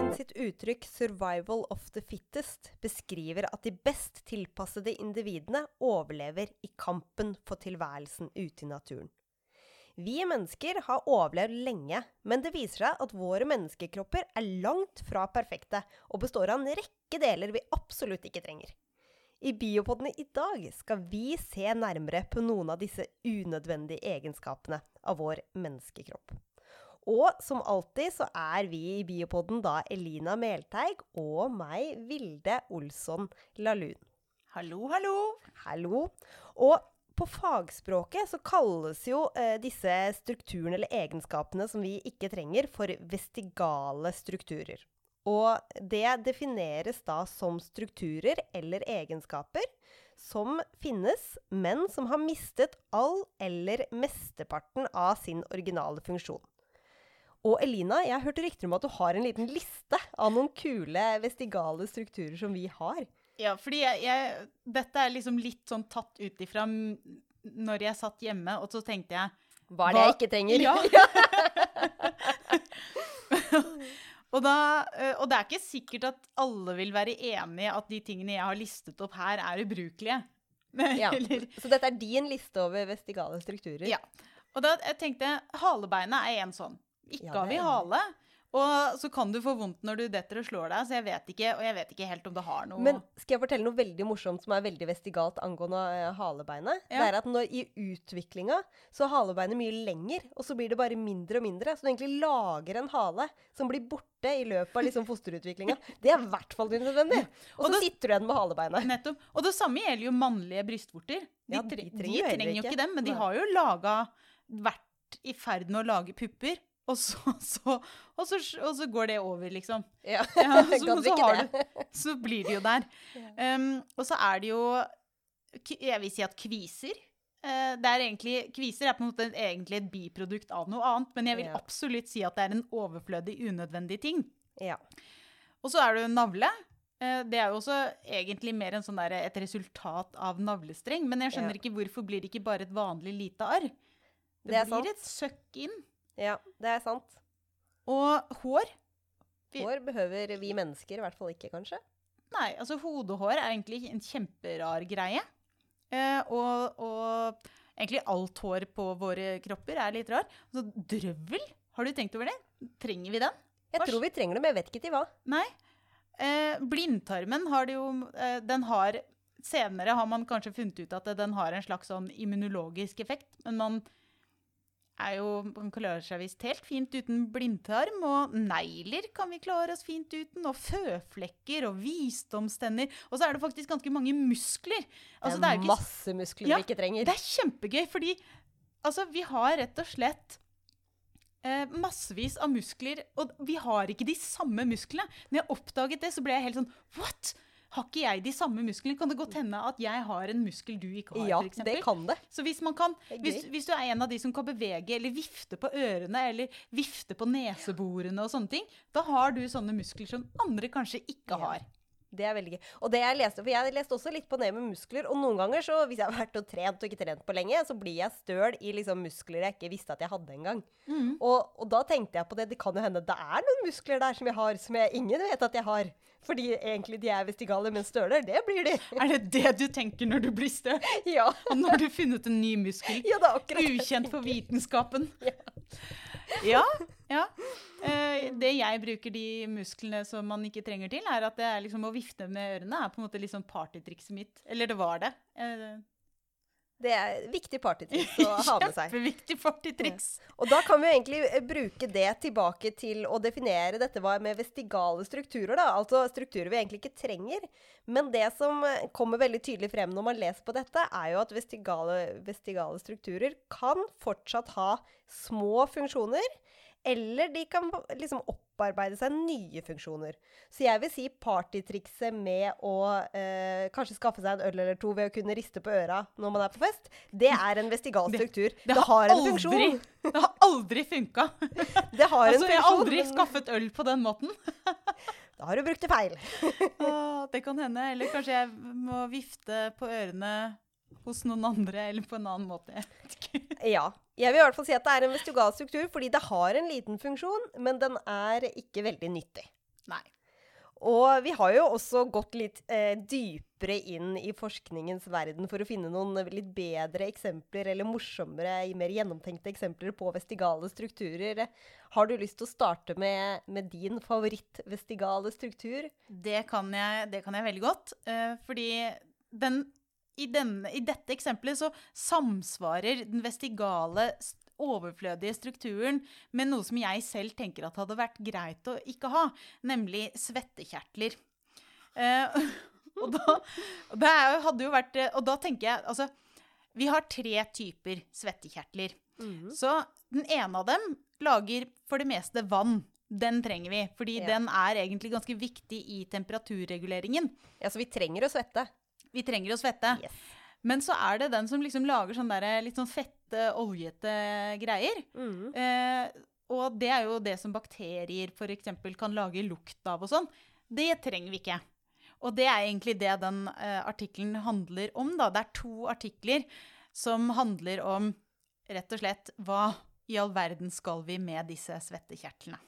Darwin sitt uttrykk 'survival of the fittest' beskriver at de best tilpassede individene overlever i kampen for tilværelsen ute i naturen. Vi mennesker har overlevd lenge, men det viser seg at våre menneskekropper er langt fra perfekte og består av en rekke deler vi absolutt ikke trenger. I Biopodene i dag skal vi se nærmere på noen av disse unødvendige egenskapene av vår menneskekropp. Og som alltid så er vi i Biopodden da Elina Melteig og meg, Vilde Olsson Lahlun. Hallo, hallo. Hallo. Og på fagspråket så kalles jo eh, disse strukturene eller egenskapene som vi ikke trenger, for vestigale strukturer. Og det defineres da som strukturer eller egenskaper som finnes, men som har mistet all eller mesteparten av sin originale funksjon. Og Elina, jeg hørte rykter om at du har en liten liste av noen kule vestigale strukturer som vi har. Ja, fordi jeg, jeg, dette er liksom litt sånn tatt ut ifra når jeg satt hjemme, og så tenkte jeg Hva er det jeg ikke trenger? Ja. og, da, eh, og det er ikke sikkert at alle vil være enig i at de tingene jeg har listet opp her, er ubrukelige. Ja. Så dette er din liste over vestigale strukturer? Ja. Og da jeg tenkte halebeinet er en sånn. Ikke har vi hale. Og så kan du få vondt når du detter og slår deg, så jeg vet ikke, og jeg vet ikke helt om det har noe Men skal jeg fortelle noe veldig morsomt som er veldig vestigalt angående uh, halebeinet? Ja. Det er at når i utviklinga så er halebeinet mye lenger, og så blir det bare mindre og mindre. Så du egentlig lager en hale som blir borte i løpet av liksom fosterutviklinga. Det er i hvert fall unødvendig. Og så sitter du igjen med halebeinet. Nettopp. Og det samme gjelder jo mannlige brystvorter. De, ja, de trenger, de trenger jo ikke dem, men de har jo laga vært i ferd med å lage pupper. Og så, så, og, så, og så, går det over, liksom. Ja, ja så, du, så, blir det jo der. Um, og så er det jo Jeg vil si at kviser uh, det er egentlig, Kviser er på en måte egentlig et biprodukt av noe annet, men jeg vil ja. absolutt si at det er en overflødig, unødvendig ting. Ja. Og så er det jo navle. Uh, det er jo også egentlig mer en sånn der, et resultat av navlestreng. Men jeg skjønner ikke hvorfor blir det ikke bare et vanlig lite arr. Det, det blir sant. et søkk inn. Ja, det er sant. Og hår. Hår behøver vi mennesker i hvert fall ikke, kanskje? Nei, altså hodehår er egentlig en kjemperar greie. Eh, og, og, egentlig alt hår på våre kropper er litt rar. Altså drøvel, har du tenkt over det? Trenger vi den? Jeg tror vi trenger det, men jeg vet ikke til hva. Nei. Eh, blindtarmen har det jo eh, Den har Senere har man kanskje funnet ut at den har en slags sånn immunologisk effekt, men man er jo, man klarer seg visst helt fint uten blindtarm. Og negler kan vi klare oss fint uten. Og føflekker og visdomstenner. Og så er det faktisk ganske mange muskler. Altså, det er, ikke, masse muskler ja, vi ikke trenger. Det er kjempegøy, fordi altså, vi har rett og slett eh, massevis av muskler. Og vi har ikke de samme musklene. Når jeg oppdaget det, så ble jeg helt sånn What? Har ikke jeg de samme musklene? Kan det godt hende at jeg har en muskel du ikke har? Ja, for eksempel? det kan det. Så hvis, kan, hvis, hvis, du er en av de som kan bevege eller vifte på ørene eller vifte på neseborene og sånne ting, da har du sånne muskler som andre kanskje ikke har. Det er veldig gøy. Og det jeg leste, for jeg leste også litt på det med muskler. Og noen ganger, så hvis jeg har vært og trent og ikke trent på lenge, så blir jeg støl i liksom muskler jeg ikke visste at jeg hadde engang. Mm. Og, og da tenkte jeg på det. Det kan jo hende det er noen muskler der som jeg har, som jeg ingen vet at jeg har. Fordi egentlig de er vestigale, men støler, det blir de. Er det det du tenker når du blir støl? Ja. Og nå har du funnet en ny muskel? Ja, det er akkurat Ukjent for vitenskapen? Ja. ja. ja. Eh, det jeg bruker de musklene som man ikke trenger til, er at det er liksom å vifte med ørene er på en måte liksom partytrikset mitt. Eller det var det. Det er viktig partytriks å ha med seg. Kjempeviktig partytriks. Ja. Og da kan vi egentlig eh, bruke det tilbake til å definere dette med vestigale strukturer. da, Altså strukturer vi egentlig ikke trenger. Men det som eh, kommer veldig tydelig frem når man leser på dette, er jo at vestigale, vestigale strukturer kan fortsatt ha små funksjoner eller de kan liksom opparbeide seg nye funksjoner. Så jeg vil si partytrikset med å eh, kanskje skaffe seg en øl eller to ved å kunne riste på øra når man er på fest, det er en vestigal struktur. Det, det, det har, en funksjon. Det har aldri funka. Det har altså, en funksjon. Jeg har aldri skaffet øl på den måten. da har du brukt det feil. ah, det kan hende. Eller kanskje jeg må vifte på ørene hos noen andre, eller på en annen måte. ja. Jeg vil i hvert fall si at det er en vestigal struktur, fordi det har en liten funksjon, men den er ikke veldig nyttig. Nei. Og vi har jo også gått litt eh, dypere inn i forskningens verden for å finne noen litt bedre eksempler, eller morsommere, mer gjennomtenkte eksempler på vestigale strukturer. Har du lyst til å starte med, med din favoritt-vestigale struktur? Det kan jeg, det kan jeg veldig godt. eh, fordi den, i, denne, i dette eksempelet så samsvarer den vestigale overflødige strukturen med noe som jeg selv tenker at hadde vært greit å ikke ha, nemlig svettekjertler. Eh, og, da, det hadde jo vært eh, Og da tenker jeg altså Vi har tre typer svettekjertler. Så den ene av dem lager for det meste vann. Den trenger vi, fordi Ja. den er egentlig ganske viktig i temperaturreguleringen. Ja, så vi trenger å svette. Vi trenger å svette. Yes. Men så er det den som liksom lager sånn der, litt sånn fette, oljete greier. Mm. Eh, og det er jo det som bakterier f.eks. kan lage lukt av og sånn. Det trenger vi ikke. Og det er egentlig det den eh, artikkelen handler om. da. Det er to artikler som handler om rett og slett hva i all verden skal vi med disse svettekjertlene.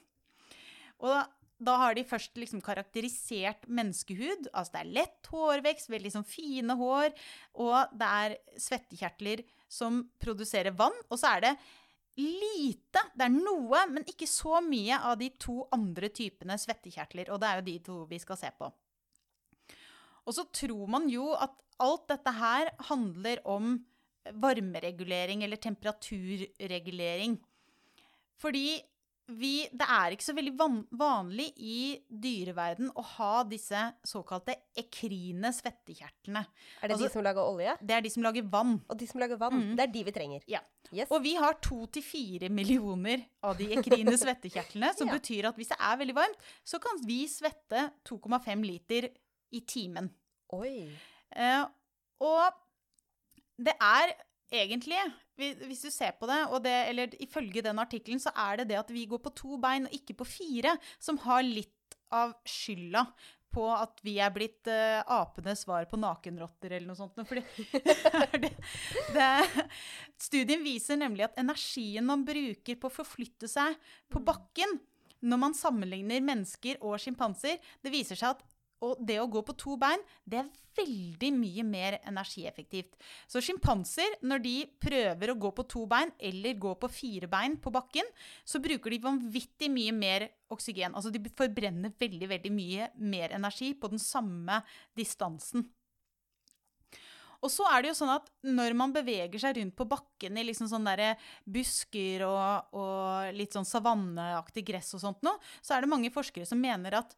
Og da, har de først liksom karakterisert menneskehud. Altså det er lett hårvekst, veldig sånn fine hår. Og det er svettekjertler som produserer vann. Og så er det lite, det er noe, men ikke så mye av de to andre typene svettekjertler. Og det er jo de to vi skal se på. Og så tror man jo at alt dette her handler om varmeregulering eller temperaturregulering. Fordi vi, det er ikke så veldig van, vanlig i dyreverden å ha disse såkalte ekrine svettekjertlene. Er det Altså- de som lager olje? Det er de som lager vann. Og de som lager vann? mm. Det er de vi trenger. Ja. Yes. Og vi har to til fire millioner av de ekrine svettekjertlene, som Ja. betyr at hvis det er veldig varmt, så kan vi svette 2,5 liter i timen. Oi. Eh, og det er egentlig, hvis du ser på det, og det, eller ifølge den artikkelen, så er det det at vi går på to bein og ikke på fire, som har litt av skylda på at vi er blitt uh, apenes svar på nakenrotter eller noe sånt. Fordi det, det, studien viser nemlig at energien man bruker på å forflytte seg på bakken når man sammenligner mennesker og sjimpanser, det viser seg at og det å gå på to bein, det er veldig mye mer energieffektivt. Så sjimpanser, når de prøver å gå på to bein eller gå på fire bein på bakken, så bruker de vanvittig mye mer oksygen. Altså de forbrenner veldig, veldig mye mer energi på den samme distansen. Og så er det jo sånn at når man beveger seg rundt på bakken i liksom sånne busker og, og litt sånn savanneaktig gress og sånt noe, så er det mange forskere som mener at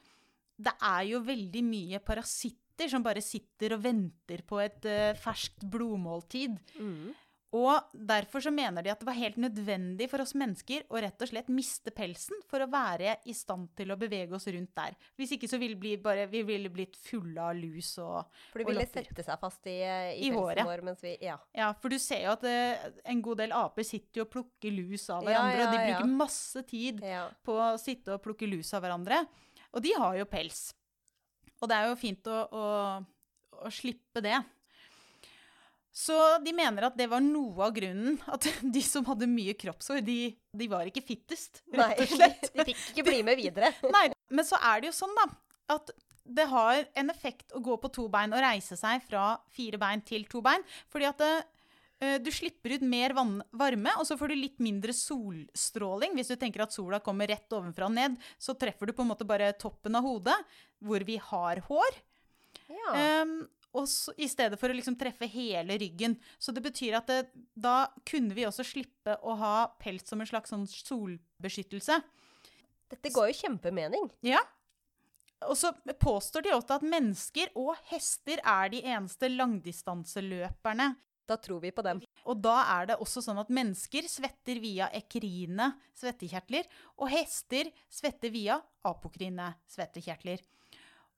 det er jo veldig mye parasitter som bare sitter og venter på et uh, ferskt blodmåltid. Mm. Og derfor så mener de at det var helt nødvendig for oss mennesker å rett og slett miste pelsen for å være i stand til å bevege oss rundt der. Hvis ikke så ville vi bare, vi ville blitt fulle av lus og For de ville sette seg fast i, i, I pelsen vår mens vi Ja. Ja, for du ser jo at uh, en god del aper sitter jo og plukker lus av Ja, hverandre, og de ja, ja. bruker masse tid ja. på å sitte og plukke lus av hverandre. Og de har jo pels. Og det er jo fint å, å, å slippe det. Så de mener at det var noe av grunnen. At de som hadde mye kroppshår, de, de var ikke fittest, Nei, rett og slett. de fikk ikke bli med videre. Nei, men så er det jo sånn, da, at det har en effekt å gå på to bein og reise seg fra fire bein til to bein. Fordi at eh, du slipper ut mer varme, og så får du litt mindre solstråling. Hvis du tenker at sola kommer rett ovenfra og ned, så treffer du på en måte bare toppen av hodet, hvor vi har hår. Ja. Um, og så, I stedet for å liksom treffe hele ryggen. Så det betyr at det, da kunne vi også slippe å ha pels som en slags sånn solbeskyttelse. Dette går jo kjempemening. Ja. Og så påstår de også at mennesker og hester er de eneste langdistanseløperne. Da tror vi på dem. Og da er det også sånn at mennesker svetter via ekrine svettekjertler, og hester svetter via apokrine svettekjertler.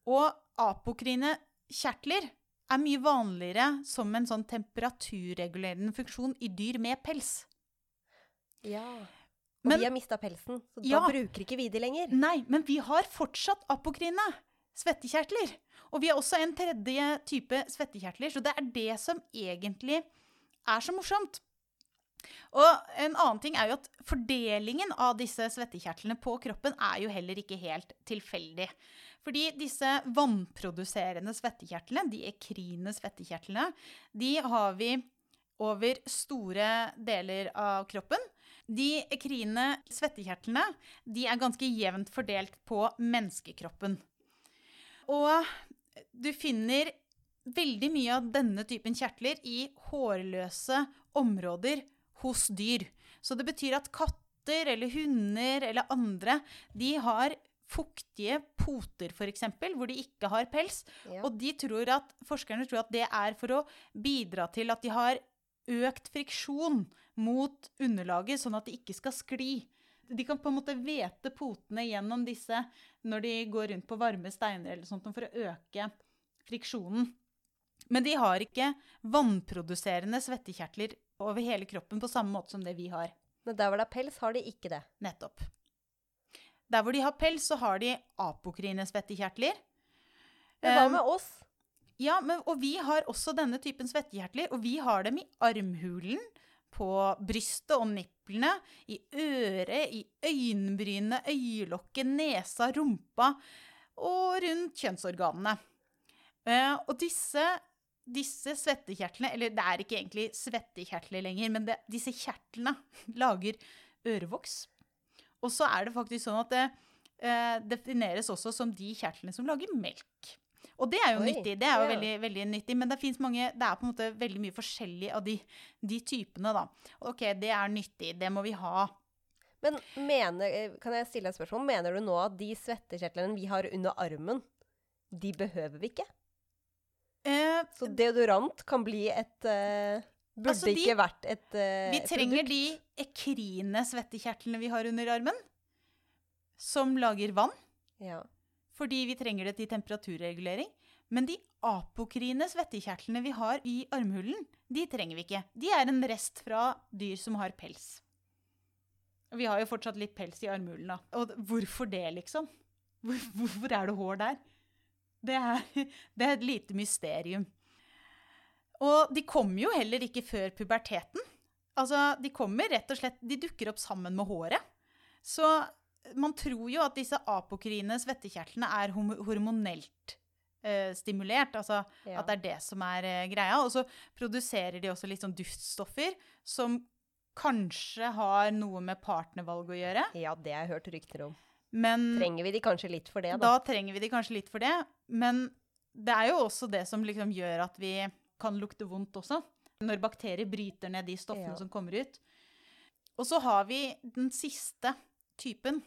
Og apokrine kjertler er mye vanligere som en sånn temperaturregulerende funksjon i dyr med pels. Ja. Og Men- vi har mista pelsen, så Ja. da bruker ikke vi de lenger. Nei, men vi har fortsatt apokrine svettekjertler. Og vi har også en tredje type svettekjertler, så det er det som egentlig er så morsomt. Og en annen ting er jo at fordelingen av disse svettekjertlene på kroppen er jo heller ikke helt tilfeldig. Fordi disse vannproduserende svettekjertlene, de ekrine svettekjertlene, de har vi over store deler av kroppen. De ekrine svettekjertlene de er ganske jevnt fordelt på menneskekroppen. Og du finner veldig mye av denne typen kjertler i hårløse områder hos dyr. Så det betyr at katter eller hunder eller andre de har fuktige poter, f.eks., hvor de ikke har pels. Ja. Og de tror at, forskerne tror at det er for å bidra til at de har økt friksjon mot underlaget, sånn at de ikke skal skli. De kan på en måte vete potene gjennom disse når de går rundt på varme steiner eller sånt, for å øke friksjonen. Men de har ikke vannproduserende svettekjertler over hele kroppen på samme måte som det vi har. Men der hvor det er pels, har de ikke det. Nettopp. Der hvor de har pels, så har de apokrine svettekjertler. Men hva Um, med oss? Ja, men, og vi har også denne typen svettekjertler, og vi har dem i armhulen, på brystet og nipplene, i øret, i øyenbrynene, øyelokket, nesa, rumpa og rundt kjønnsorganene. Eh, og disse, disse svettekjertlene, eller det er ikke egentlig svettekjertler lenger, men det, disse kjertlene lager ørevoks. Og så er det faktisk sånn at det eh, defineres også som de kjertlene som lager melk. Og det er jo Oi, nyttig. Det er jo ja. veldig, veldig nyttig. Men det mange, det er på en måte veldig mye forskjellig av de, de typene, da. Ok, det er nyttig. Det må vi ha. Men mener, eh, kan jeg stille et spørsmål? Mener du nå at de svettekjertlene vi har under armen, de behøver vi ikke? Eh, Så deodorant kan bli et eh, Burde Altså, de- ikke vært et eh, vi trenger produkt? de ekrine svettekjertlene vi har under armen, som lager vann. Ja. Fordi vi trenger det til temperaturregulering. Men de apokrine svettekjertlene vi har i armhulen, de trenger vi ikke. De er en rest fra dyr som har pels. Vi har jo fortsatt litt pels i armhulen, da. Og hvorfor det, liksom? Hvorfor er det hår der? Det er, det er et lite mysterium. Og de kommer jo heller ikke før puberteten. Altså, de kommer rett og slett De dukker opp sammen med håret. Så man tror jo at disse apokrine svettekjertlene er hormonelt eh, stimulert. Altså Ja. at det er det som er eh, greia. Og så produserer de også litt sånn duftstoffer som kanskje har noe med partnervalg å gjøre. ja, det har jeg hørt rykter om. Men Trenger vi de kanskje litt for det, da? da trenger vi de kanskje litt for det. Men det er jo også det som liksom gjør at vi kan lukte vondt også. Når bakterier bryter ned de stoffene Ja. som kommer ut. Og så har vi den siste typen.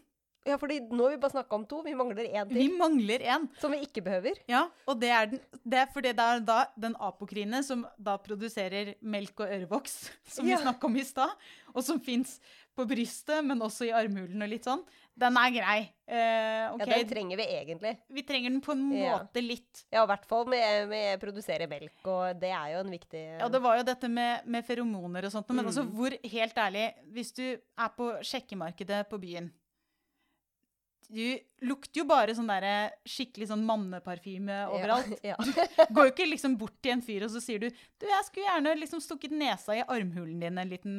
Ja, fordi nå har vi bare snakka om to. Vi mangler én Vi mangler en. Som vi ikke behøver. Ja, og det er, den, det er fordi det er da den apokrine som da produserer melk og ørevoks, som Ja. vi snakka om i stad, og som fins på brystet, men også i armhulen og litt sånn. Den er grei. Eh, okay. Ja, den trenger vi egentlig. Vi trenger den på en Ja. måte litt. Ja, i hvert fall med, med produsere melk, og det er jo en viktig Ja, det var jo dette med, med feromoner og sånt, men Mm. altså hvor, helt ærlig, hvis du er på sjekkemarkedet på byen Du lukter jo bare sånn der, skikkelig sånn manneparfyme overalt. Ja. Går jo ikke liksom bort til en fyr og så sier du Du, jeg skulle gjerne liksom stukket nesa i armhulen din en liten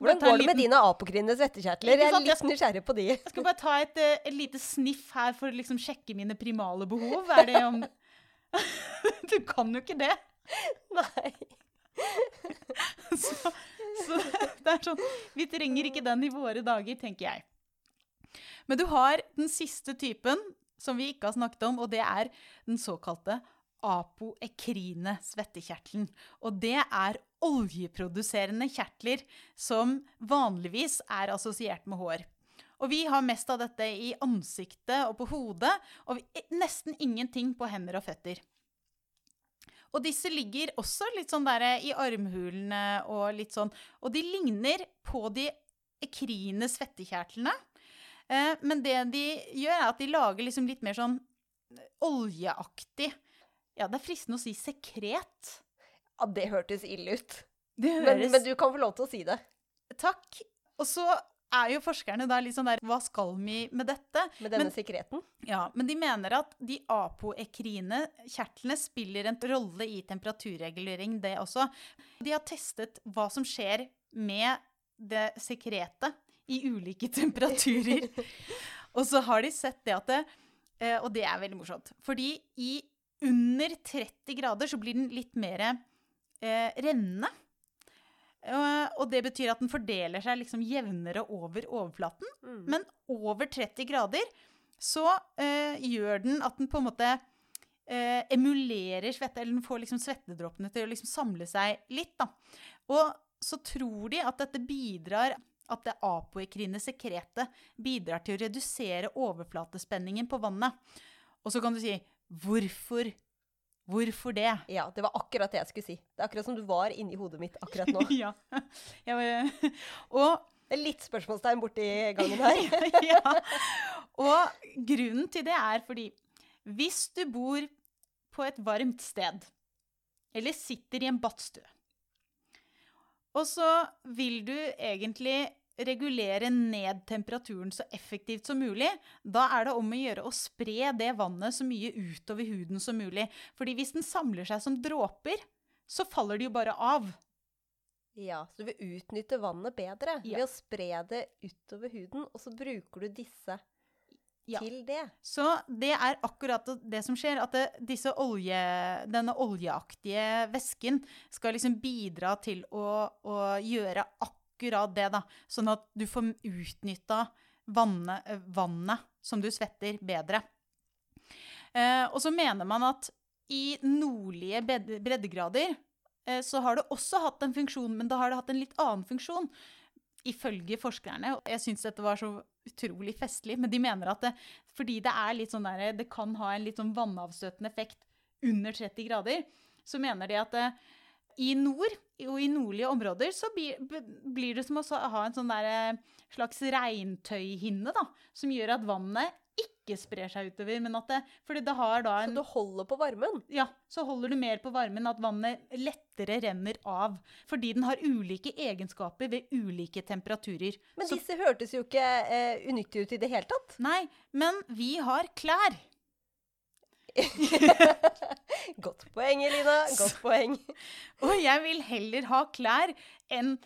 Hvordan går det med dine apokrine svettekjertler? Jeg er litt nysgjerrig på de. Jeg skal bare ta et, eh, et lite sniff her for å liksom sjekke mine primale behov. Er det om Du kan jo ikke det. Nei. Så, så det er sånn Vi trenger ikke den i våre dager, tenker jeg. Men du har den siste typen som vi ikke har snakket om, og det er den såkalte apoekrine svettekjertelen. Og det er oljeproduserende kjertler som vanligvis er assosiert med hår. Og vi har mest av dette i ansiktet og på hodet, og nesten ingenting på hender og føtter. Og disse ligger også litt sånn der i armhulene og litt sånn. Og de ligner på de ekrine svettekjertlene. Eh, men det de gjør, er at de lager liksom litt mer sånn oljeaktig Ja, det er fristende å si sekret. Ja, det hørtes ille ut. Men, men du kan få lov til å si det. Takk. Og så er jo forskerne da litt sånn der Hva skal vi med dette? Med denne Men- sekreten. Ja, men de mener at de apoekrine kjertlene spiller en rolle i temperaturregulering, det også. De har testet hva som skjer med det sekretet i ulike temperaturer. og så har de sett det at det, eh, Og det er veldig morsomt. Fordi i under 30 grader så blir den litt mer eh, rennende. Eh, og det betyr at den fordeler seg liksom jevnere over overflaten. Mm. Men over 30 grader så eh, gjør den at den på en måte eh, emulerer svette, eller den får liksom svettedråpene til å liksom samle seg litt. da. Og så tror de at dette bidrar at det apoekrine sekretet bidrar til å redusere overflatespenningen på vannet. Og så kan du si hvorfor? Hvorfor det? Ja, det var akkurat det jeg skulle si. Det er akkurat som du var inni hodet mitt akkurat nå. ja. Jeg, og Det er litt spørsmålstegn borti gangen her. ja. Og grunnen til det er fordi hvis du bor på et varmt sted, eller sitter i en badstue, og så vil du egentlig regulere ned temperaturen så effektivt som mulig, da er det om å gjøre å spre det vannet så mye utover huden som mulig. Fordi hvis den samler seg som dråper, så faller det jo bare av. Ja, så du vil utnytte vannet bedre Ja. ved å spre det utover huden, og så bruker du disse Ja. til det. Så det er akkurat det som skjer, at det, disse olje, denne oljeaktige væsken skal liksom bidra til å, å gjøre akkurat det, da. Sånn at du får utnytta vannet, eh, vannet som du svetter, bedre. Eh, og så mener man at i nordlige breddegrader eh, så har det også hatt en funksjon, men da har det hatt en litt annen funksjon. Ifølge forskerne. Og jeg syns dette var så utrolig festlig, men de mener at det, fordi det er litt sånn der, det kan ha en litt sånn vannavstøtende effekt under 30 grader, så mener de at eh, i nord og i nordlige områder så blir, blir det som å ha en sånn der, eh, slags regntøyhinne, da, som gjør at vannet ikke sprer seg utover, men at det Fordi det har da Så du holder på varmen. ja, så holder du mer på varmen, at vannet lettere renner av. Fordi den har ulike egenskaper ved ulike temperaturer. Men Så- disse hørtes jo ikke eh, unyttige ut i det hele tatt. Nei, men vi har klær. Godt poeng, Elina. Godt poeng. Og jeg vil heller ha klær enn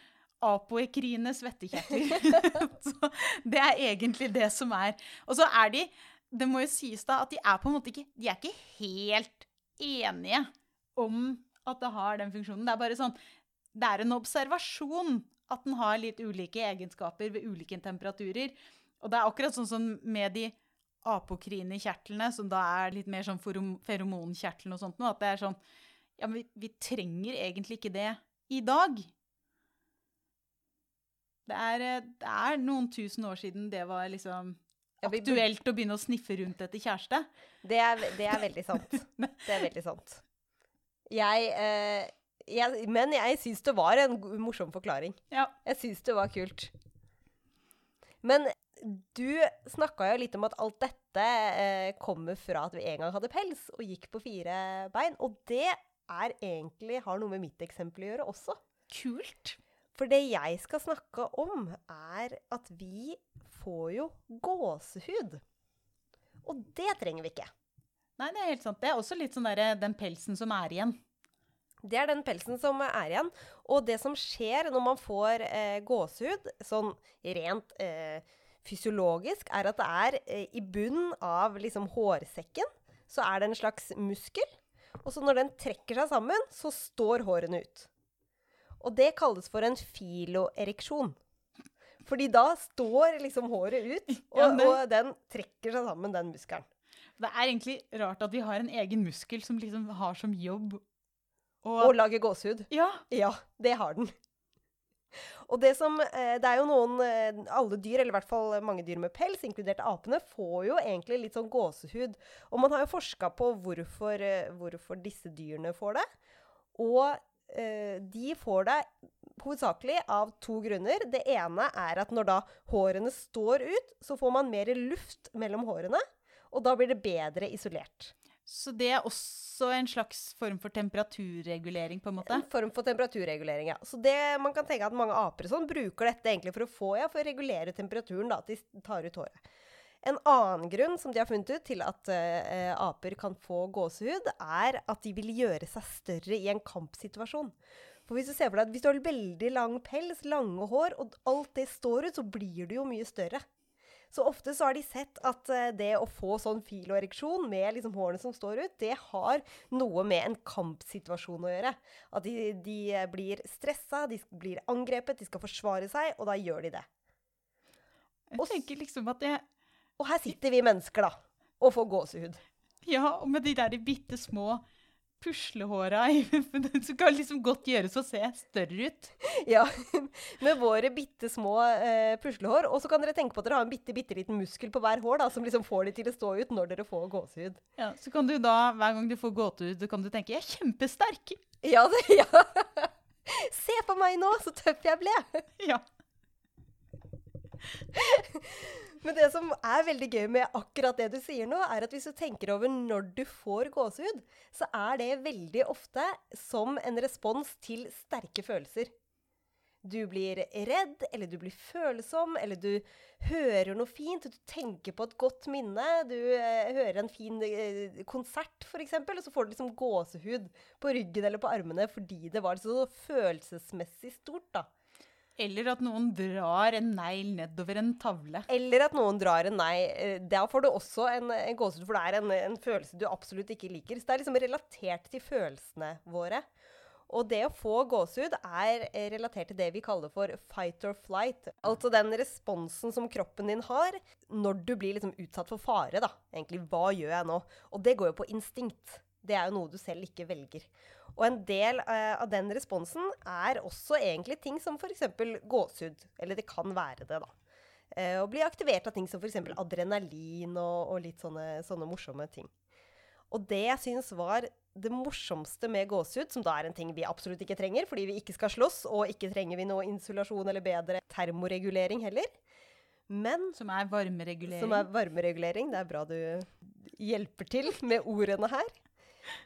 apoekrine svettekjertler. så det er egentlig det som er. Og så er de Det må jo sies da at de er på en måte ikke De er ikke helt enige om at det har den funksjonen. Det er bare sånn Det er en observasjon at den har litt ulike egenskaper ved ulike temperaturer. Og det er akkurat sånn som med de apokrine kjertlene, som da er litt mer sånn ferom- feromonkjertlene og sånt noe, at det er sånn Ja, men vi, vi trenger egentlig ikke det i dag. Det er, eh, det er noen tusen år siden det var liksom aktuelt å begynne å sniffe rundt etter kjæreste. Det er, det er veldig sant. Det er veldig sant. Jeg, eh, jeg Men jeg syns det var en morsom forklaring. Ja. Jeg syns det var kult. Men du snakka jo litt om at alt dette eh, kommer fra at vi en gang hadde pels og gikk på fire bein. Og det er egentlig har noe med mitt eksempel å gjøre også. Kult. For det jeg skal snakke om, er at vi får jo gåsehud. Og det trenger vi ikke. Nei, det er helt sant. Det er også litt sånn derre den pelsen som er igjen. Det er den pelsen som er igjen. Og det som skjer når man får eh, gåsehud, sånn rent eh, fysiologisk, er at det er eh, i bunnen av liksom hårsekken, så er det en slags muskel. Og så når den trekker seg sammen, så står hårene ut. Og det kalles for en filoereksjon. Fordi da står liksom håret ut, og, Ja, men... og den trekker seg sammen, den muskelen. Det er egentlig rart at vi har en egen muskel som liksom har som jobb å Og lager gåsehud. Ja. Ja, det har den. Og det som eh, Det er jo noen eh, Alle dyr, eller i hvert fall mange dyr med pels, inkludert apene, får jo egentlig litt sånn gåsehud. Og man har jo forska på hvorfor, eh, hvorfor disse dyrene får det. Og eh, de får det hovedsakelig av to grunner. Det ene er at når da hårene står ut, så får man mer luft mellom hårene. Og da blir det bedre isolert. Så det er også en slags form for temperaturregulering, på en måte? En form for temperaturregulering, ja. Så det, man kan tenke at mange aper sånn bruker dette egentlig for å få, ja, for å regulere temperaturen, da, at de tar ut håret. En annen grunn som de har funnet ut til at uh, aper kan få gåsehud, er at de vil gjøre seg større i en kampsituasjon. For hvis du ser for deg at hvis du har veldig lang pels, lange hår, og alt det står ut, så blir du jo mye større. Så ofte så har de sett at eh, det å få sånn filoereksjon med liksom hårene som står ut, det har noe med en kampsituasjon å gjøre. At de, de blir stressa, de blir angrepet, de skal forsvare seg, og da gjør de det. Jeg tenker liksom at jeg Og her sitter vi mennesker, da, og får gåsehud. Ja, og med de der bitte små puslehåra som kan liksom godt gjøres å se større ut. Ja, med våre bitte små eh, puslehår. Og så kan dere tenke på at dere har en bitte, bitte liten muskel på hver hår da, som liksom får de til å stå ut når dere får gåsehud. Ja, Så kan du da, hver gang du får gåsehud, kan du tenke 'jeg er kjempesterk'. Ja, det, ja. Se på meg nå, så tøff jeg ble! Ja. Men det som er veldig gøy med akkurat det du sier nå, er at hvis du tenker over når du får gåsehud, så er det veldig ofte som en respons til sterke følelser. Du blir redd, eller du blir følsom, eller du hører noe fint, du tenker på et godt minne. Du eh, hører en fin eh, konsert, f.eks., og så får du liksom gåsehud på ryggen eller på armene fordi det var så følelsesmessig stort, da. Eller at noen drar en negl nedover en tavle. Eller at noen drar en negl. Eh, Da får du også en, en gåsehud, for det er en, en følelse du absolutt ikke liker. Så det er liksom relatert til følelsene våre. Og det å få gåsehud er eh, relatert til det vi kaller for fight or flight. Altså den responsen som kroppen din har når du blir liksom utsatt for fare. da. Egentlig, hva gjør jeg nå? Og det går jo på instinkt. Det er jo noe du selv ikke velger. Og en del uh, av den responsen er også egentlig ting som f.eks. gåsehud. Eller det kan være det, da. Uh, og bli aktivert av ting som f.eks. adrenalin og, og litt sånne, sånne morsomme ting. Og det jeg syns var det morsomste med gåsehud, som da er en ting vi absolutt ikke trenger, fordi vi ikke skal slåss, og ikke trenger vi noe insulasjon eller bedre termoregulering heller. Men Som er varmeregulering. som er varmeregulering. Det er bra du hjelper til med ordene her.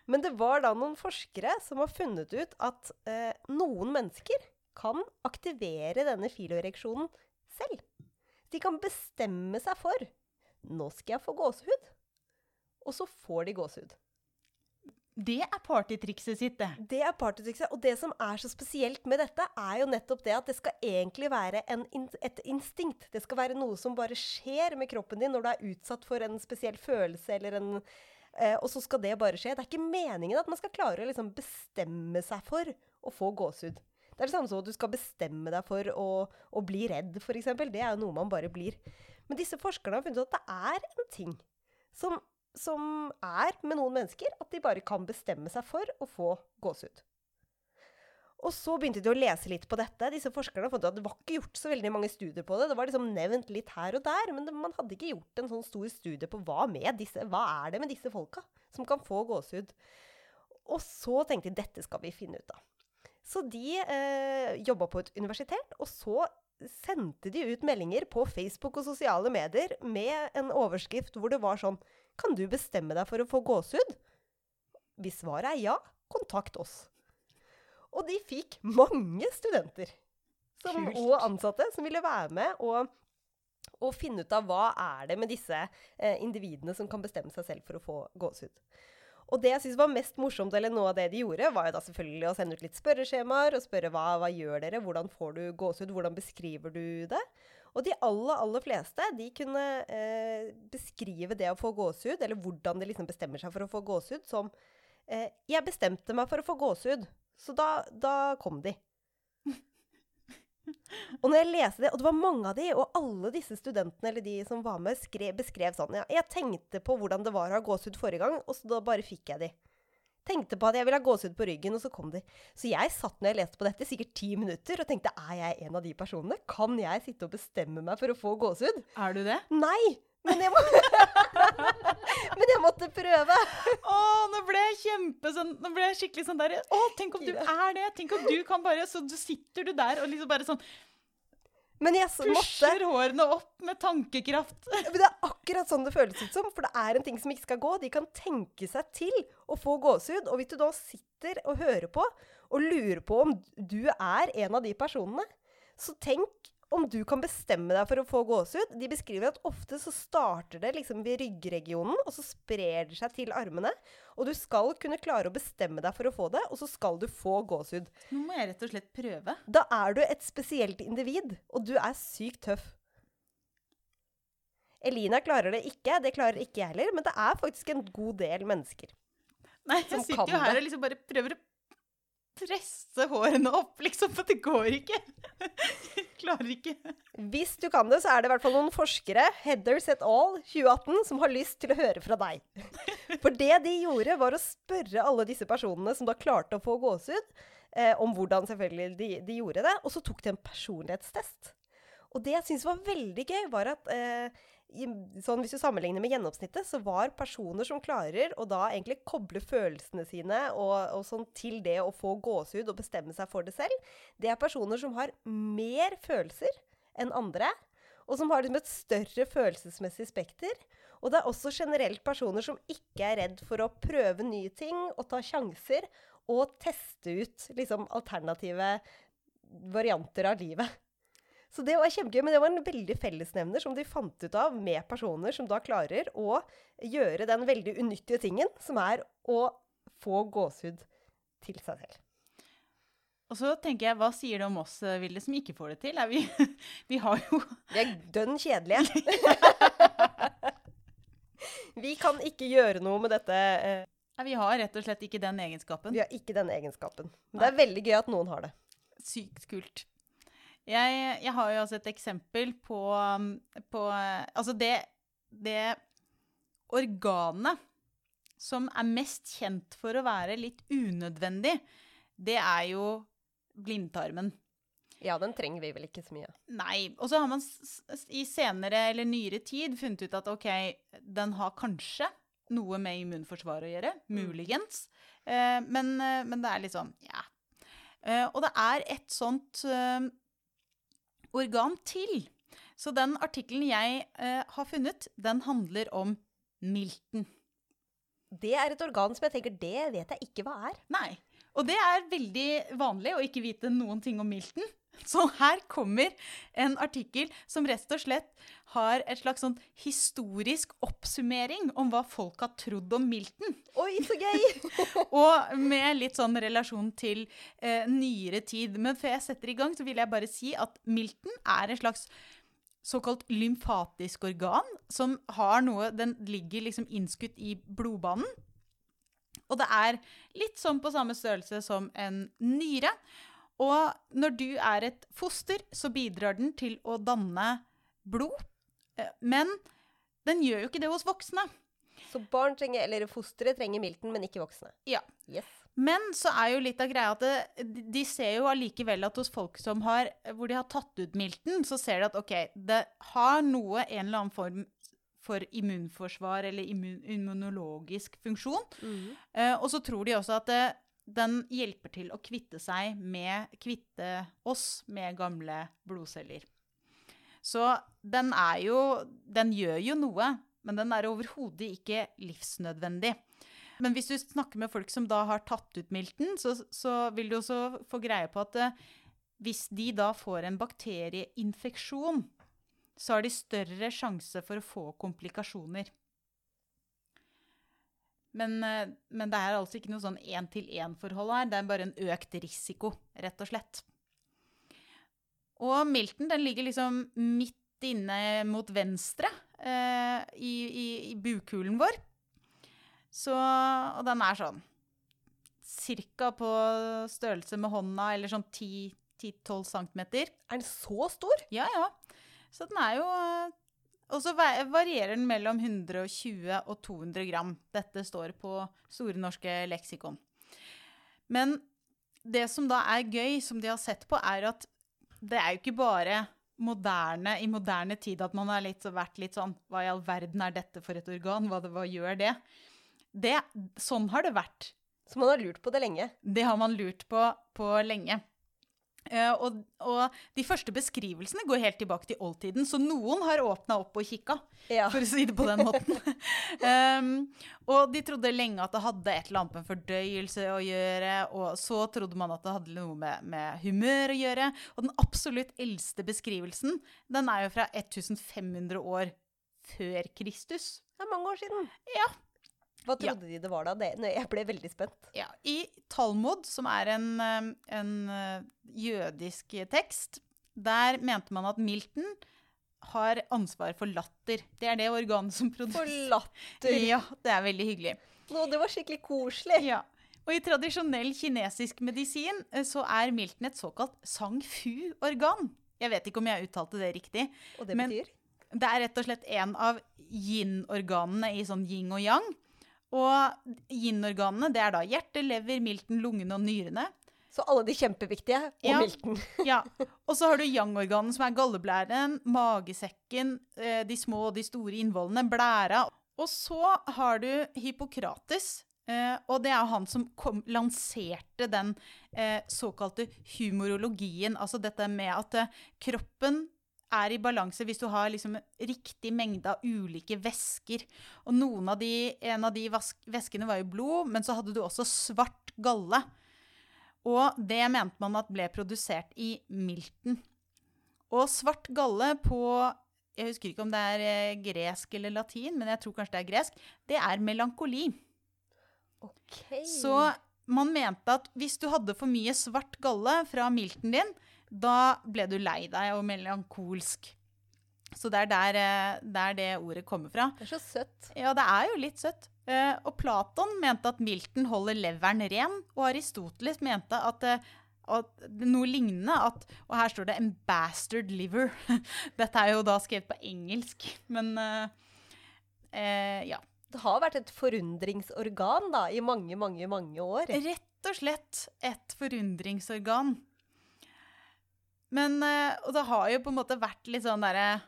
Men det var da noen forskere som har funnet ut at eh, noen mennesker kan aktivere denne filoereksjonen selv. De kan bestemme seg for nå skal jeg få gåsehud. Og så får de gåsehud. Det er partytrikset sitt, det. Det er partytrikset. Og det som er så spesielt med dette, er jo nettopp det at det skal egentlig være en, et instinkt. Det skal være noe som bare skjer med kroppen din når du er utsatt for en spesiell følelse eller en eh, Og så skal det bare skje. Det er ikke meningen at man skal klare å liksom bestemme seg for å få gåsehud. Det er det samme som at du skal bestemme deg for å, å bli redd, f.eks. Det er jo noe man bare blir. Men disse forskerne har funnet ut at det er en ting som, som er med noen mennesker, at de bare kan bestemme seg for å få gåsehud. Og så begynte de å lese litt på dette. Disse forskerne fant ut at Det var ikke gjort så veldig mange studier på det. Det var liksom nevnt litt her og der, men man hadde ikke gjort en sånn stor studie på hva, disse, hva er det med disse folka som kan få gåsehud. Og så tenkte de dette skal vi finne ut av. Så de eh, jobba på et universitet, og så sendte de ut meldinger på Facebook og sosiale medier med en overskrift hvor det var sånn Kan du bestemme deg for å få gåsehud? Hvis svaret er ja, kontakt oss. Og de fikk mange studenter som, og ansatte som ville være med og, og finne ut av hva er det med disse eh, individene som kan bestemme seg selv for å få gåsehud. Og det jeg synes var mest morsomt, eller noe av det de gjorde, var jo da selvfølgelig å sende ut litt spørreskjemaer og spørre hva, hva gjør dere, hvordan får du gåsehud, hvordan beskriver du det? Og de aller, aller fleste de kunne eh, beskrive det å få gåsehud, eller hvordan de liksom bestemmer seg for å få gåsehud, som eh, Jeg bestemte meg for å få gåsehud, så da, da kom de. Og når jeg leste det, og det var mange av de, og alle disse studentene eller de som var med, skrev, beskrev sånn ja, Jeg tenkte på hvordan det var å ha gåsehud forrige gang, og så da bare fikk jeg de. Tenkte på at jeg ville ha gåsehud på ryggen, og så kom de. Så jeg satt når jeg leste på dette, sikkert ti minutter, og tenkte er jeg en av de personene? Kan jeg sitte og bestemme meg for å få gåsehud? Er du det? Nei! Men jeg, må men jeg måtte prøve. Å, nå ble jeg kjempe sånn Nå ble jeg skikkelig sånn der Å, tenk om du er det! Tenk om du kan bare Så sitter du der og liksom bare sånn Men jeg s- måtte pusher hårene opp med tankekraft. Men det er akkurat sånn det føles ut som, for det er en ting som ikke skal gå. De kan tenke seg til å få gåsehud. Og hvis du da sitter og hører på og lurer på om du er en av de personene, så tenk om du kan bestemme deg for å få gåsehud. De beskriver at ofte så starter det liksom ved ryggregionen, og så sprer det seg til armene. Og du skal kunne klare å bestemme deg for å få det, og så skal du få gåsehud. Nå må jeg rett og slett prøve. Da er du et spesielt individ, og du er sykt tøff. Elina klarer det ikke, det klarer ikke jeg heller, men det er faktisk en god del mennesker. Nei, jeg sitter jo her og liksom bare prøver å presse hårene opp, liksom, for det går ikke. Jeg klarer ikke. Hvis du kan det, så er det i hvert fall noen forskere, Heathers et al. 2018, som har lyst til å høre fra deg. For det de gjorde, var å spørre alle disse personene som da klarte å få gåsehud, eh, om hvordan selvfølgelig de, de gjorde det, og så tok de en personlighetstest. Og det jeg syns var veldig gøy, var at eh, sånn hvis du sammenligner med gjennomsnittet, så var personer som klarer å da egentlig koble følelsene sine og, og sånn til det å få gåsehud og bestemme seg for det selv, det er personer som har mer følelser enn andre, og som har liksom et større følelsesmessig spekter. Og det er også generelt personer som ikke er redd for å prøve nye ting og ta sjanser og teste ut liksom alternative varianter av livet. Så det var kjempegøy, men det var en veldig fellesnevner som de fant ut av med personer som da klarer å gjøre den veldig unyttige tingen, som er å få gåsehud til seg selv. Og så tenker jeg, hva sier det om oss, eh, Vilde, som ikke får det til? Er vi, vi har jo Vi er dønn kjedelige. vi kan ikke gjøre noe med dette. eh, Nei, Vi har rett og slett ikke den egenskapen. Vi har ikke den egenskapen. Men det er veldig gøy at noen har det. Sykt kult. Jeg, jeg har jo altså et eksempel på, um, på eh, Altså det, det organet som er mest kjent for å være litt unødvendig, det er jo blindtarmen. Ja, den trenger vi vel ikke så mye. Nei. Og så har man i senere eller nyere tid funnet ut at OK, den har kanskje noe med immunforsvaret å gjøre. Muligens. Eh, men, eh, men det er litt sånn, ja. Eh, og det er et sånt eh, organ til. Så den artikkelen jeg eh, har funnet, den handler om milten. Det er et organ som jeg tenker, det vet jeg ikke hva er. Nei. Og det er veldig vanlig å ikke vite noen ting om milten. Så her kommer en artikkel som rett og slett har et slags sånn historisk oppsummering om hva folk har trodd om Milton. Oi, så gøy! Og med litt sånn relasjon til eh, nyere tid. Men før jeg setter i gang, så vil jeg bare si at Milton er en slags såkalt lymfatisk organ som har noe Den ligger liksom innskutt i blodbanen. Og det er litt sånn på samme størrelse som en nyre. Og når du er et foster, så bidrar den til å danne blod. Eh, Men den gjør jo ikke det hos voksne. Så barn trenger, eller fostre trenger milten, men ikke voksne. Ja. Yes. Men så er jo litt av greia at det, de- ser jo allikevel at hos folk som har, hvor de har tatt ut milten, så ser de at ok, det har noe, en eller annen form for immunforsvar eller immun, immunologisk funksjon. Eh, og så tror de også at det, den hjelper til å kvitte seg med, kvitte oss med gamle blodceller. Så den er jo, den gjør jo noe, men den er overhodet ikke livsnødvendig. Men hvis du snakker med folk som da har tatt ut milten, så, så vil du også få greie på at eh, hvis de da får en bakterieinfeksjon, så har de større sjanse for å få komplikasjoner. Men, eh, men det er altså ikke noe sånn én-til-én-forhold her. Det er bare en økt risiko, rett og slett. Og milten den ligger liksom midt inne mot venstre eh, i, i, i bukhulen vår. Så, og den er sånn cirka på størrelse med hånda, eller sånn 10-12 cm. Er den så stor? Ja, ja. Så den er jo eh, Og så varierer den mellom 120 og 200 gram. Dette står på Store norske leksikon. Men det som da er gøy, som de har sett på, er at det er jo ikke bare moderne, i moderne tid at man har litt, vært litt sånn Hva i all verden er dette for et organ? Hva, det, hva gjør det? det? Sånn har det vært. Så man har lurt på det lenge. Det har man lurt på, på lenge. Eh, og, og de første beskrivelsene går helt tilbake til oldtiden, så noen har åpna opp og kikka, Ja. for å si det på den måten. um, og de trodde lenge at det hadde et eller annet med fordøyelse å gjøre, og så trodde man at det hadde noe med, med humør å gjøre. Og den absolutt eldste beskrivelsen, den er jo fra 1500 år før Kristus. Det er mange år siden. Ja. Hva trodde de det var da? Det, jeg ble veldig spent. Ja, I Talmud, som er en, um, en uh, jødisk tekst, der mente man at Milton har ansvar for latter. Det er det organet som produserer For latter. Ja, det er veldig hyggelig. Nå, det var skikkelig koselig. Ja. Og i tradisjonell kinesisk medisin eh, så er Milton et såkalt sang-fu-organ. Jeg vet ikke om jeg uttalte det riktig. Og det betyr? Det er rett og slett en av yin-organene i sånn yin og yang. Og yin-organene, det er da hjerte, lever, milten, lungene og nyrene. Så alle de kjempeviktige, og Ja. milten. Ja, Og så har du yang-organene, som er galleblæren, magesekken, eh, de små og de store innvollene, blæra. Og så har du Hippokrates, eh, og det er han som kom, lanserte den eh, såkalte humorologien. Altså dette med at kroppen er i balanse hvis du har liksom riktig mengde av ulike væsker. Og av de, en av de væskene var jo blod, men så hadde du også svart galle. Og det mente man at ble produsert i milten. Og svart galle på Jeg husker ikke om det er eh, gresk eller latin, men jeg tror kanskje det er gresk. Det er melankoli. Okay. Så man mente at hvis du hadde for mye svart galle fra milten din, da ble du lei deg og melankolsk. Så det er der, eh, der det ordet kommer fra. Det er så søtt. Ja, det er jo litt søtt. Eh, og Platon mente at milten holder leveren ren, og Aristoteles mente at, eh, at noe lignende at Og her står det 'en bastard liver'. Dette er jo da skrevet på engelsk, men eh, ja. Det har vært et forundringsorgan da, i mange, mange, mange år. Rett og slett et forundringsorgan. Men eh, Og det har jo på en måte vært litt sånn derre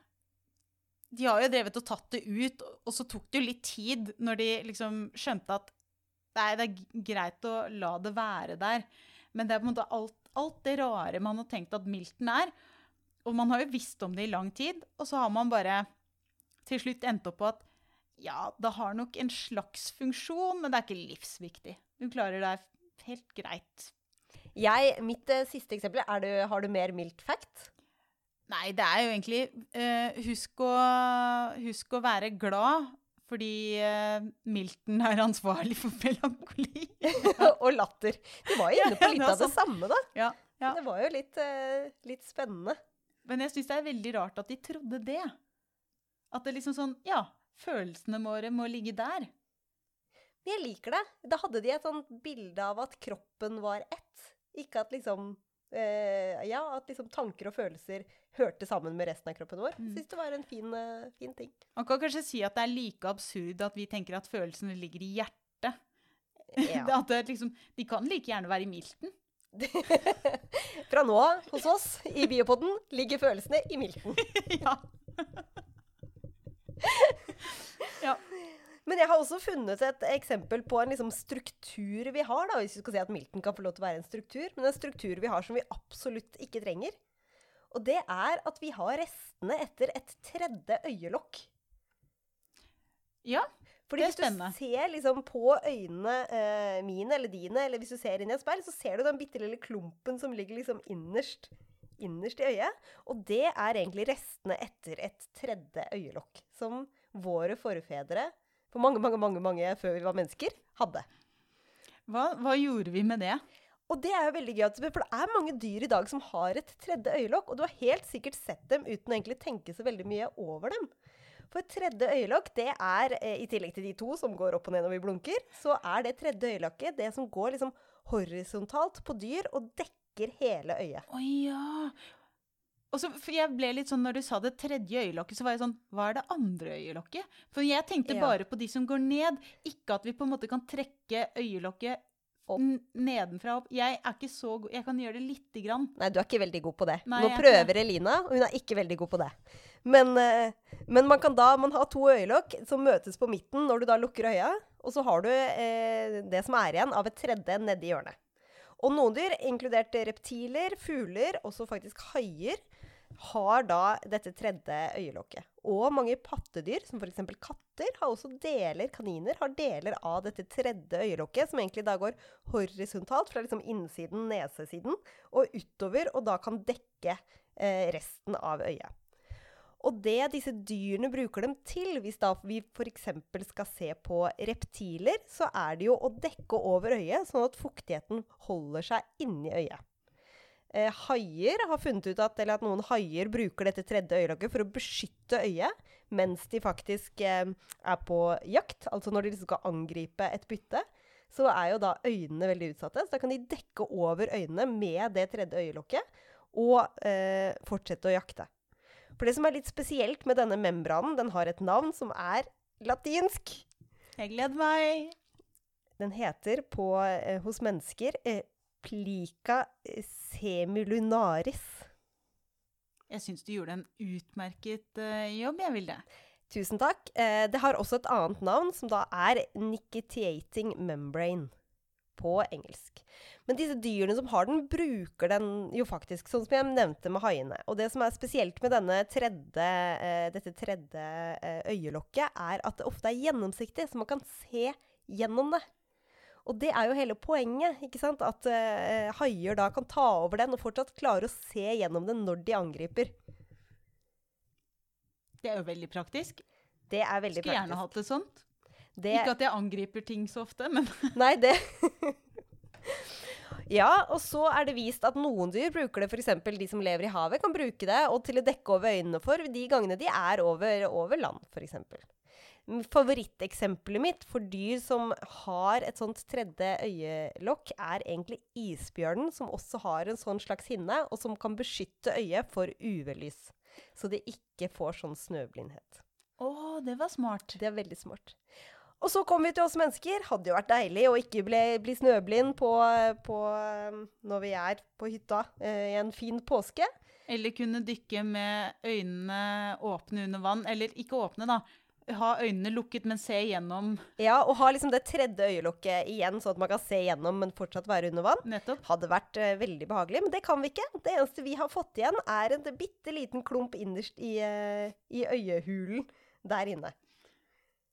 De har jo drevet og tatt det ut, og så tok det jo litt tid når de liksom skjønte at nei, det er greit å la det være der. Men det er på en måte alt, alt det rare man har tenkt at milten er. Og man har jo visst om det i lang tid, og så har man bare til slutt endt opp på at ja, det har nok en slags funksjon, men det er ikke livsviktig. Du klarer deg helt greit. Jeg, mitt eh, siste eksempel, er du, har du mer mildt fact? Nei, det er jo egentlig eh, husk, å, husk å være glad, fordi eh, Milton er ansvarlig for melankoli. og latter. Du var jo inne på Ja, litt det er av det samme, da. Ja, ja. Det var jo litt, eh, litt spennende. Men jeg syns det er veldig rart at de trodde det. At det liksom sånn Ja, følelsene våre må ligge der. Men jeg liker det. Da hadde de et sånt bilde av at kroppen var ett. Ikke at liksom Uh, Ja, at liksom tanker og følelser hørte sammen med resten av kroppen vår. Mm. syns det var en fin, uh, fin ting. Man kan kanskje si at det er like absurd at vi tenker at følelsene ligger i hjertet. Ja. At det liksom, de kan like gjerne være i milten. Fra nå av, hos oss i Biopodden, ligger følelsene i milten. ja. ja. Men jeg har også funnet et eksempel på en liksom struktur vi har, da, hvis vi skal si at Milton kan få lov til å være en struktur, men en struktur vi har som vi absolutt ikke trenger. Og det er at vi har restene etter et tredje øyelokk. ja. Fordi Det er hvis du ser liksom på øynene eh, mine eller dine, eller hvis du ser inn i et speil, så ser du den bitte lille klumpen som ligger liksom innerst, innerst i øyet. Og det er egentlig restene etter et tredje øyelokk, som våre forfedre, for mange, mange, mange, mange før vi var mennesker, hadde. Hva, hva gjorde vi med det? Og det er jo veldig gøy, for det er mange dyr i dag som har et tredje øyelokk, og du har helt sikkert sett dem uten å egentlig tenke så veldig mye over dem. For et tredje øyelokk, det er, eh, i tillegg til de to som går opp og ned når vi blunker, så er det tredje øyelokket det som går liksom horisontalt på dyr og dekker hele øyet. Å ja. Og så, for jeg ble litt sånn, Når du sa det tredje øyelokket, så var jeg sånn Hva er det andre øyelokket? For jeg tenkte Ja. bare på de som går ned. Ikke at vi på en måte kan trekke øyelokket nedenfra opp. Jeg er ikke så god Jeg kan gjøre det lite grann. Nei, du er ikke veldig god på det. Nei, Nå er prøver Elina, og hun er ikke veldig god på det. Men, eh, men man kan da man har to øyelokk som møtes på midten når du da lukker øya, og så har du eh, det som er igjen av et tredje nedi hjørnet. Og noen dyr, inkludert reptiler, fugler, også faktisk haier, har da dette tredje øyelokket. Og mange pattedyr, som f.eks. katter, har også deler, kaniner har deler av dette tredje øyelokket, som egentlig da går horisontalt fra liksom innsiden, nesesiden, og utover, og da kan dekke eh, resten av øyet. Og det disse dyrene bruker dem til, hvis da vi f.eks. skal se på reptiler, så er det jo å dekke over øyet, sånn at fuktigheten holder seg inni øyet. Eh, haier har funnet ut at, eller at noen haier bruker dette tredje øyelokket for å beskytte øyet mens de faktisk eh, er på jakt, altså når de liksom skal angripe et bytte. Så er jo da øynene veldig utsatte, så da kan de dekke over øynene med det tredje øyelokket og eh, fortsette å jakte. For det som er litt spesielt med denne membranen, den har et navn som er latinsk. Jeg gleder meg. Den heter på, eh, hos mennesker eh, plica semilunaris. Jeg syns du gjorde en utmerket uh, jobb, jeg, Vilde. Tusen takk. Eh, det har også et annet navn, som da er nicketeating membrane på engelsk. Men disse dyrene som har den, bruker den jo faktisk, sånn som jeg nevnte med haiene. Og det som er spesielt med tredje, eh, dette tredje eh, øyelokket, er at det ofte er gjennomsiktig, så man kan se gjennom det. Og det er jo hele poenget, ikke sant? At uh, haier da kan ta over den og fortsatt klare å se gjennom den når de angriper. Det er jo veldig praktisk. Det er veldig Skulle gjerne hatt det sånt. Det, Ikke at jeg angriper ting så ofte, men Nei, det Ja, og så er det vist at noen dyr bruker det, f.eks. de som lever i havet, kan bruke det og til å dekke over øynene for de gangene de er over, over land, f.eks. Favoritteksempelet mitt for dyr som har et sånt tredje øyelokk, er egentlig isbjørnen, som også har en sånn slags hinne, og som kan beskytte øyet for UV-lys. Så det ikke får sånn snøblindhet. Å, det var smart. Det er veldig smart. Og så kom vi til oss mennesker. Hadde jo vært deilig å ikke bli, bli snøblind på, på, når vi er på hytta eh, i en fin påske. Eller kunne dykke med øynene åpne under vann. Eller ikke åpne, da. Ha øynene lukket, men se gjennom. Ja, Og ha liksom det tredje øyelokket igjen, sånn at man kan se gjennom, men fortsatt være under vann. Nettopp. Hadde vært uh, veldig behagelig, men det kan vi ikke. Det eneste vi har fått igjen, er en bitte liten klump innerst i, uh, i øyehulen der inne.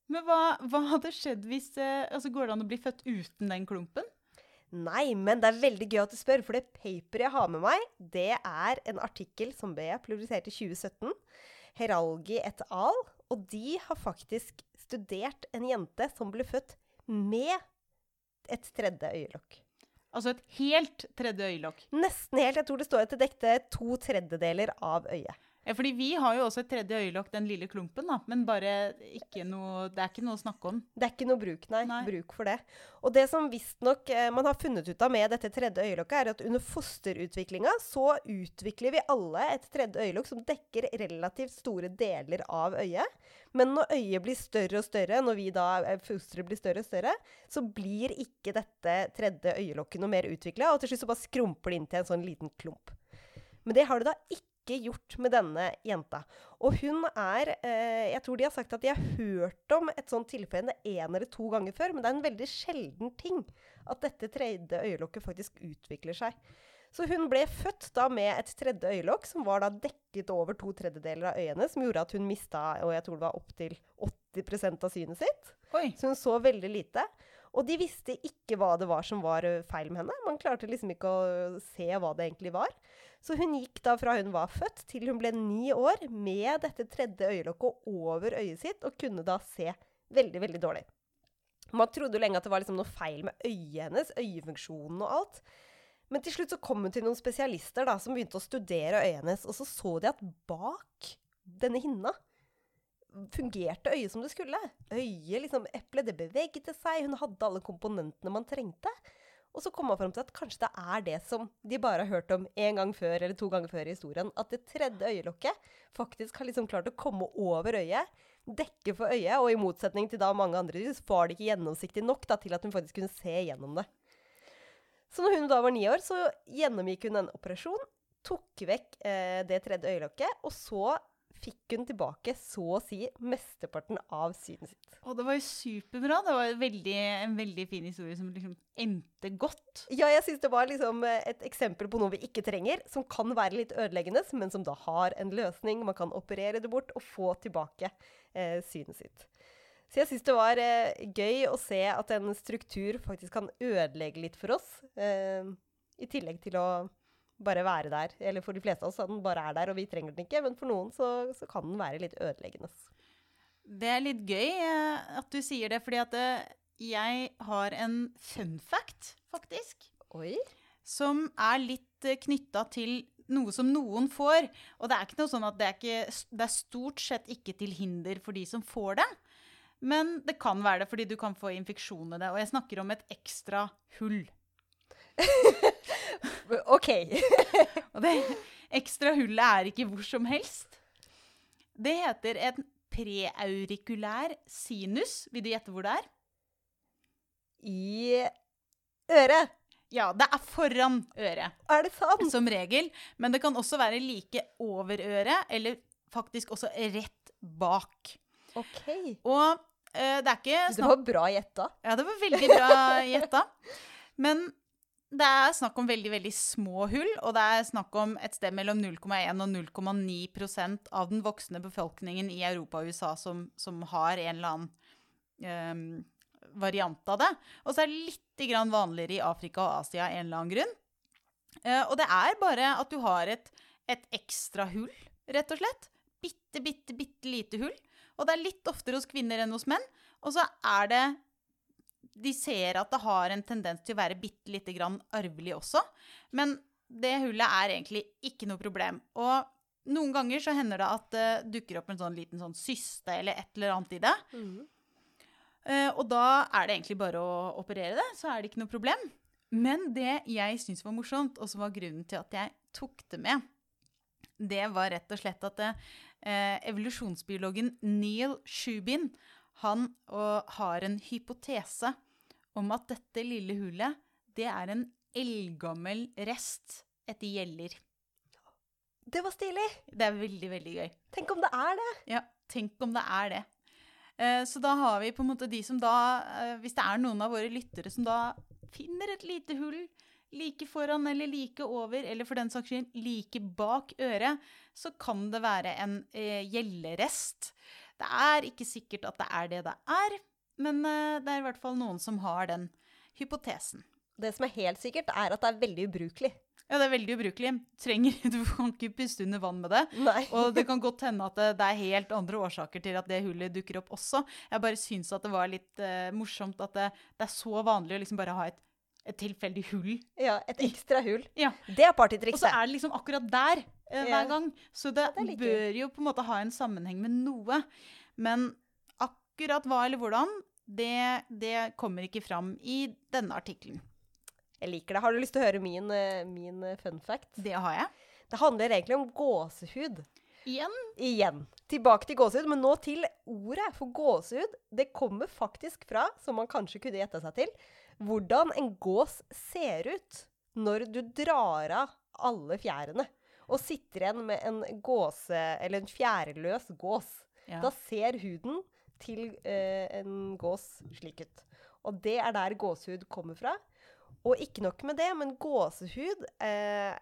Men hva, hva hadde skjedd hvis uh, altså Går det an å bli født uten den klumpen? Nei, men det er veldig gøy at du spør, for det paperet jeg har med meg, det er en artikkel som ble publisert i 2017. Heralgi et al. Og de har faktisk studert en jente som ble født med et tredje øyelokk. Altså et helt tredje øyelokk. Nesten helt. Jeg tror det står at det dekte to tredjedeler av øyet. Ja, fordi vi har jo også et tredje øyelokk, den lille klumpen, da. Men bare ikke noe Det er ikke noe å snakke om. Det er ikke noe bruk, nei. Nei. Bruk for det. Og det som visstnok eh, man har funnet ut av med dette tredje øyelokket, er at under fosterutviklinga så utvikler vi alle et tredje øyelokk som dekker relativt store deler av øyet. Men når øyet blir større og større, når vi da eh, fosteret blir større og større, så blir ikke dette tredje øyelokket noe mer utvikla, og til slutt så bare skrumper det inn til en sånn liten klump. Men det har det da ikke gjort med denne jenta. Og hun er eh, Jeg tror de har sagt at de har hørt om et sånt tilfelle én eller to ganger før, men det er en veldig sjelden ting at dette tredje øyelokket faktisk utvikler seg. Så hun ble født da med et tredje øyelokk som var da dekket over to tredjedeler av øyene, som gjorde at hun mista og jeg tror det var opptil 80 av synet sitt. Oi. Så hun så veldig lite. Og de visste ikke hva det var som var feil med henne. Man klarte liksom ikke å se hva det egentlig var. Så hun gikk da fra hun var født til hun ble ni år med dette tredje øyelokket over øyet sitt, og kunne da se veldig, veldig dårlig. Man trodde jo lenge at det var liksom noe feil med øyet hennes, øyefunksjonen og alt. Men til slutt så kom hun til noen spesialister da, som begynte å studere øyet hennes, og så så de at bak denne hinna fungerte øyet som det skulle. Øyet, liksom, eplet, det bevegde seg, hun hadde alle komponentene man trengte. Og så kom man frem til at kanskje det er det som de bare har hørt om en gang før eller to ganger før i historien. At det tredje øyelokket faktisk har liksom klart å komme over øyet, dekke for øyet, og i motsetning til da mange andre dyr, var det ikke gjennomsiktig nok da, til at hun faktisk kunne se gjennom det. Så når hun da var ni år, så gjennomgikk hun en operasjon, tok vekk eh, det tredje øyelokket, og så fikk hun tilbake så å si mesteparten av synet sitt. Og det var jo superbra. Det var veldig, en veldig fin historie som liksom endte godt. Ja, jeg syns det var liksom eh, et eksempel på noe vi ikke trenger, som kan være litt ødeleggende, men som da har en løsning. Man kan operere det bort og få tilbake eh, synet sitt. Så jeg syns det var eh, gøy å se at en struktur faktisk kan ødelegge litt for oss. Eh, I tillegg til å bare være der. Eller for de fleste av oss at den bare er der, og vi trenger den ikke. Men for noen så, så kan den være litt ødeleggende. Det er litt gøy eh, at du sier det, fordi at eh, jeg har en fun fact, faktisk. Oi. Som er litt eh, knytta til noe som noen får. Og det er ikke noe sånn at det er, ikke, det er stort sett ikke til hinder for de som får det. Men det kan være det fordi du kan få infeksjon i det. Og jeg snakker om et ekstra hull. OK. Og det ekstra hullet er ikke hvor som helst. Det heter en preaurikulær sinus. Vil du gjette hvor det er? I øret. Ja, det er foran øret, Er det sant? som regel. Men det kan også være like over øret, eller faktisk også rett bak. OK. Og uh, det er ikke Det var bra gjetta. Ja, det var veldig bra gjetta. Men det er snakk om veldig veldig små hull, og det er snakk om et sted mellom 0,1 og 0,9% av den voksne befolkningen i Europa og USA som, som har en eller annen um, variant av det. Og så er det litt vanligere i Afrika og Asia av en eller annen grunn. Uh, og det er bare at du har et, et ekstra hull, rett og slett. Bitte, bitte, bitte lite hull. Og det er litt oftere hos kvinner enn hos menn. Og så er det De ser at det har en tendens til å være bitte lite grann arvelig også. Men det hullet er egentlig ikke noe problem. Og noen ganger så hender det at det dukker opp en sånn liten sånn syste eller et eller annet i det. Eh, og da er det egentlig bare å operere det, så er det ikke noe problem. Men det jeg syns var morsomt, og som var grunnen til at jeg tok det med, det var rett og slett at eh, evolusjonsbiologen Neil Shubin han og, har en hypotese om at dette lille hullet, det er en eldgammel rest etter gjeller. Det var stilig. Det er veldig, veldig gøy. Tenk om det er det. Ja, tenk om det er det. Eh, så da har vi på en måte de som da eh, Hvis det er noen av våre lyttere som da finner et lite hull like foran eller like over, eller for den saks skyld like bak øret, så kan det være en eh, gjellerest. Det er ikke sikkert at det er det det er, men eh, det er i hvert fall noen som har den hypotesen. Det som er helt sikkert, er at det er veldig ubrukelig. Ja, det er veldig ubrukelig. Trenger, du kan ikke puste under vann med det. Nei. Og det kan godt hende at det, det er helt andre årsaker til at det hullet dukker opp også. Jeg bare syns at det var litt uh, morsomt at det, det er så vanlig å liksom bare ha et, et tilfeldig hull. Ja, et ekstra hull. Ja. Det er Og så er det liksom akkurat der uh, hver gang. Så det, det er bør jo på en måte ha en sammenheng med noe. Men akkurat hva eller hvordan, det, det kommer ikke fram i denne artikkelen. Jeg liker det. Har du lyst til å høre min, eh, min eh, fun fact? Det har jeg. Det handler egentlig om gåsehud. Igjen. Igjen. Tilbake til gåsehud, men nå til ordet. For gåsehud, det kommer faktisk fra, som man kanskje kunne gjette seg til, hvordan en gås ser ut når du drar av alle fjærene. Og sitter igjen med en gåse, eller en fjærløs gås. Ja. Da ser huden til eh, en gås slik ut. Og det er der gåsehud kommer fra. Og ikke nok med det, men gåsehud eh,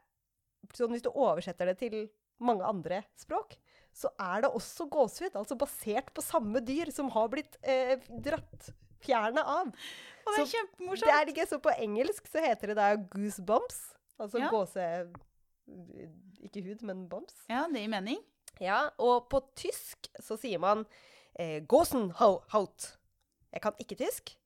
sånn Hvis du oversetter det til mange andre språk, så er det også gåsehud. Altså basert på samme dyr som har blitt eh, dratt fjernet av. Og det er Så kjempemorsomt. Det er ikke så på engelsk så heter det da goosebumps. Altså Ja. gåse... Ikke hud, men bumps. Ja, det gir mening. Ja, og på tysk så sier man eh, gåsenhaut. Jeg kan ikke tysk.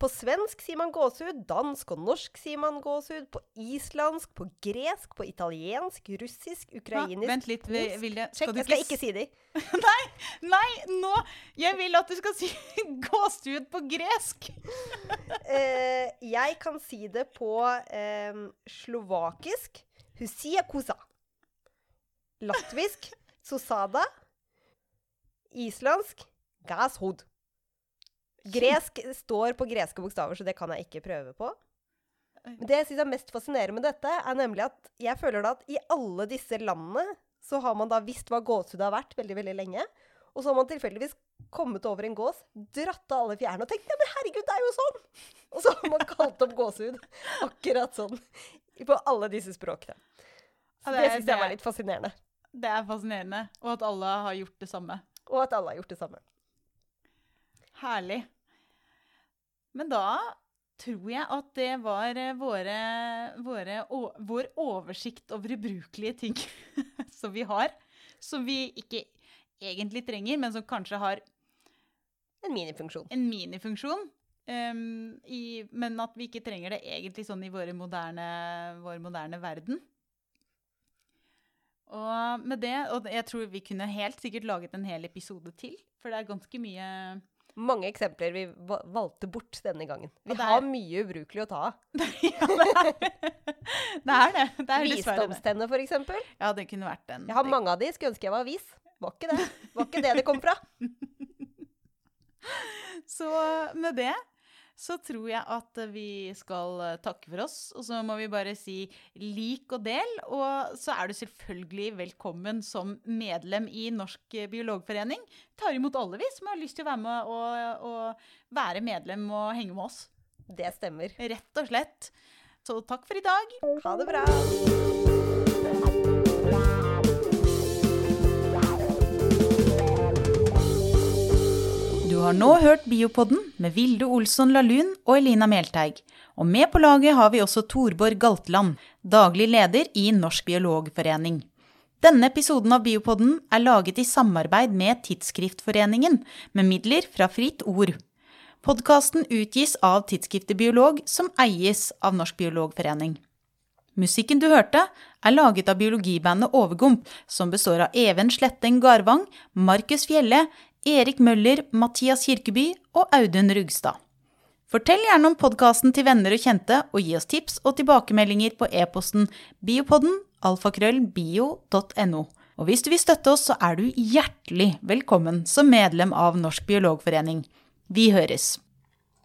På svensk sier man gåsehud, dansk og norsk sier man gåsehud, på islandsk, på gresk, på italiensk, russisk, Ja, vent litt, Vi-. Vilje. Skal du jeg skal ikke si de. Nei, nei, nå! Jeg vil at du skal si gåsehud på gresk. Eh, jeg kan si det på eh, slovakisk husiakusa. Latvisk sosada. Islandsk gashod. Gresk står på greske bokstaver, så det kan jeg ikke prøve på. Men det jeg syns er mest fascinerende med dette, er nemlig at jeg føler da at i alle disse landene så har man da visst hva gåsehud har vært veldig, veldig lenge. Og så har man tilfeldigvis kommet over en gås, dratt av alle fjærene og tenkt ja, men herregud, det er jo sånn! Og så har man kalt opp gåsehud akkurat sånn på alle disse språkene. Så det det syns jeg var litt fascinerende. Det er fascinerende. Og at alle har gjort det samme. Og at alle har gjort det samme. Herlig. Men da tror jeg at det var eh, våre, våre, å- vår oversikt over ubrukelige ting som vi har. Som vi ikke egentlig trenger, men som kanskje har En minifunksjon. en minifunksjon. Um, i, men at vi ikke trenger det egentlig sånn i moderne, vår moderne verden. Og med det, og jeg tror vi kunne helt sikkert laget en hel episode til, for det er ganske mye Mange eksempler vi valgte bort denne gangen. Vi er- har mye ubrukelig å ta av. ja, det er det. Er det. Det er for eksempel. Ja, det kunne vært en Jeg har mange av de, skulle ønske jeg var vis. Var ikke det. Var ikke det det kom fra. Så med det så tror jeg at vi skal eh, takke for oss. Og så må vi bare si lik og del. Og så er du selvfølgelig velkommen som medlem i Norsk biologforening. Tar imot alle vi som har lyst til å være med og, og være medlem og henge med oss. Det stemmer. Rett og slett. Så takk for i dag. Ha det bra. Har nå hørt Biopodden med Vilde Olsson Lahlun og Elina Melteig. Og med på laget har vi også Torborg Galtland, daglig leder i Norsk biologforening. Denne episoden av Biopodden er laget i samarbeid med Tidsskriftforeningen, med midler fra Fritt Ord. Podkasten utgis av tidsskriftet Biolog, som eies av Norsk biologforening. Musikken du hørte, er laget av biologibandet Overgump, som består av Even Sletteng Garvang, Markus Fjelle, Erik Møller, Mathias Kirkeby og Audun Rugstad. Fortell gjerne om podkasten til venner og kjente, og gi oss tips og tilbakemeldinger på e-posten biopodden alfakrøllbio.no. Og hvis du vil støtte oss, så er du hjertelig velkommen som medlem av Norsk biologforening. Vi høres!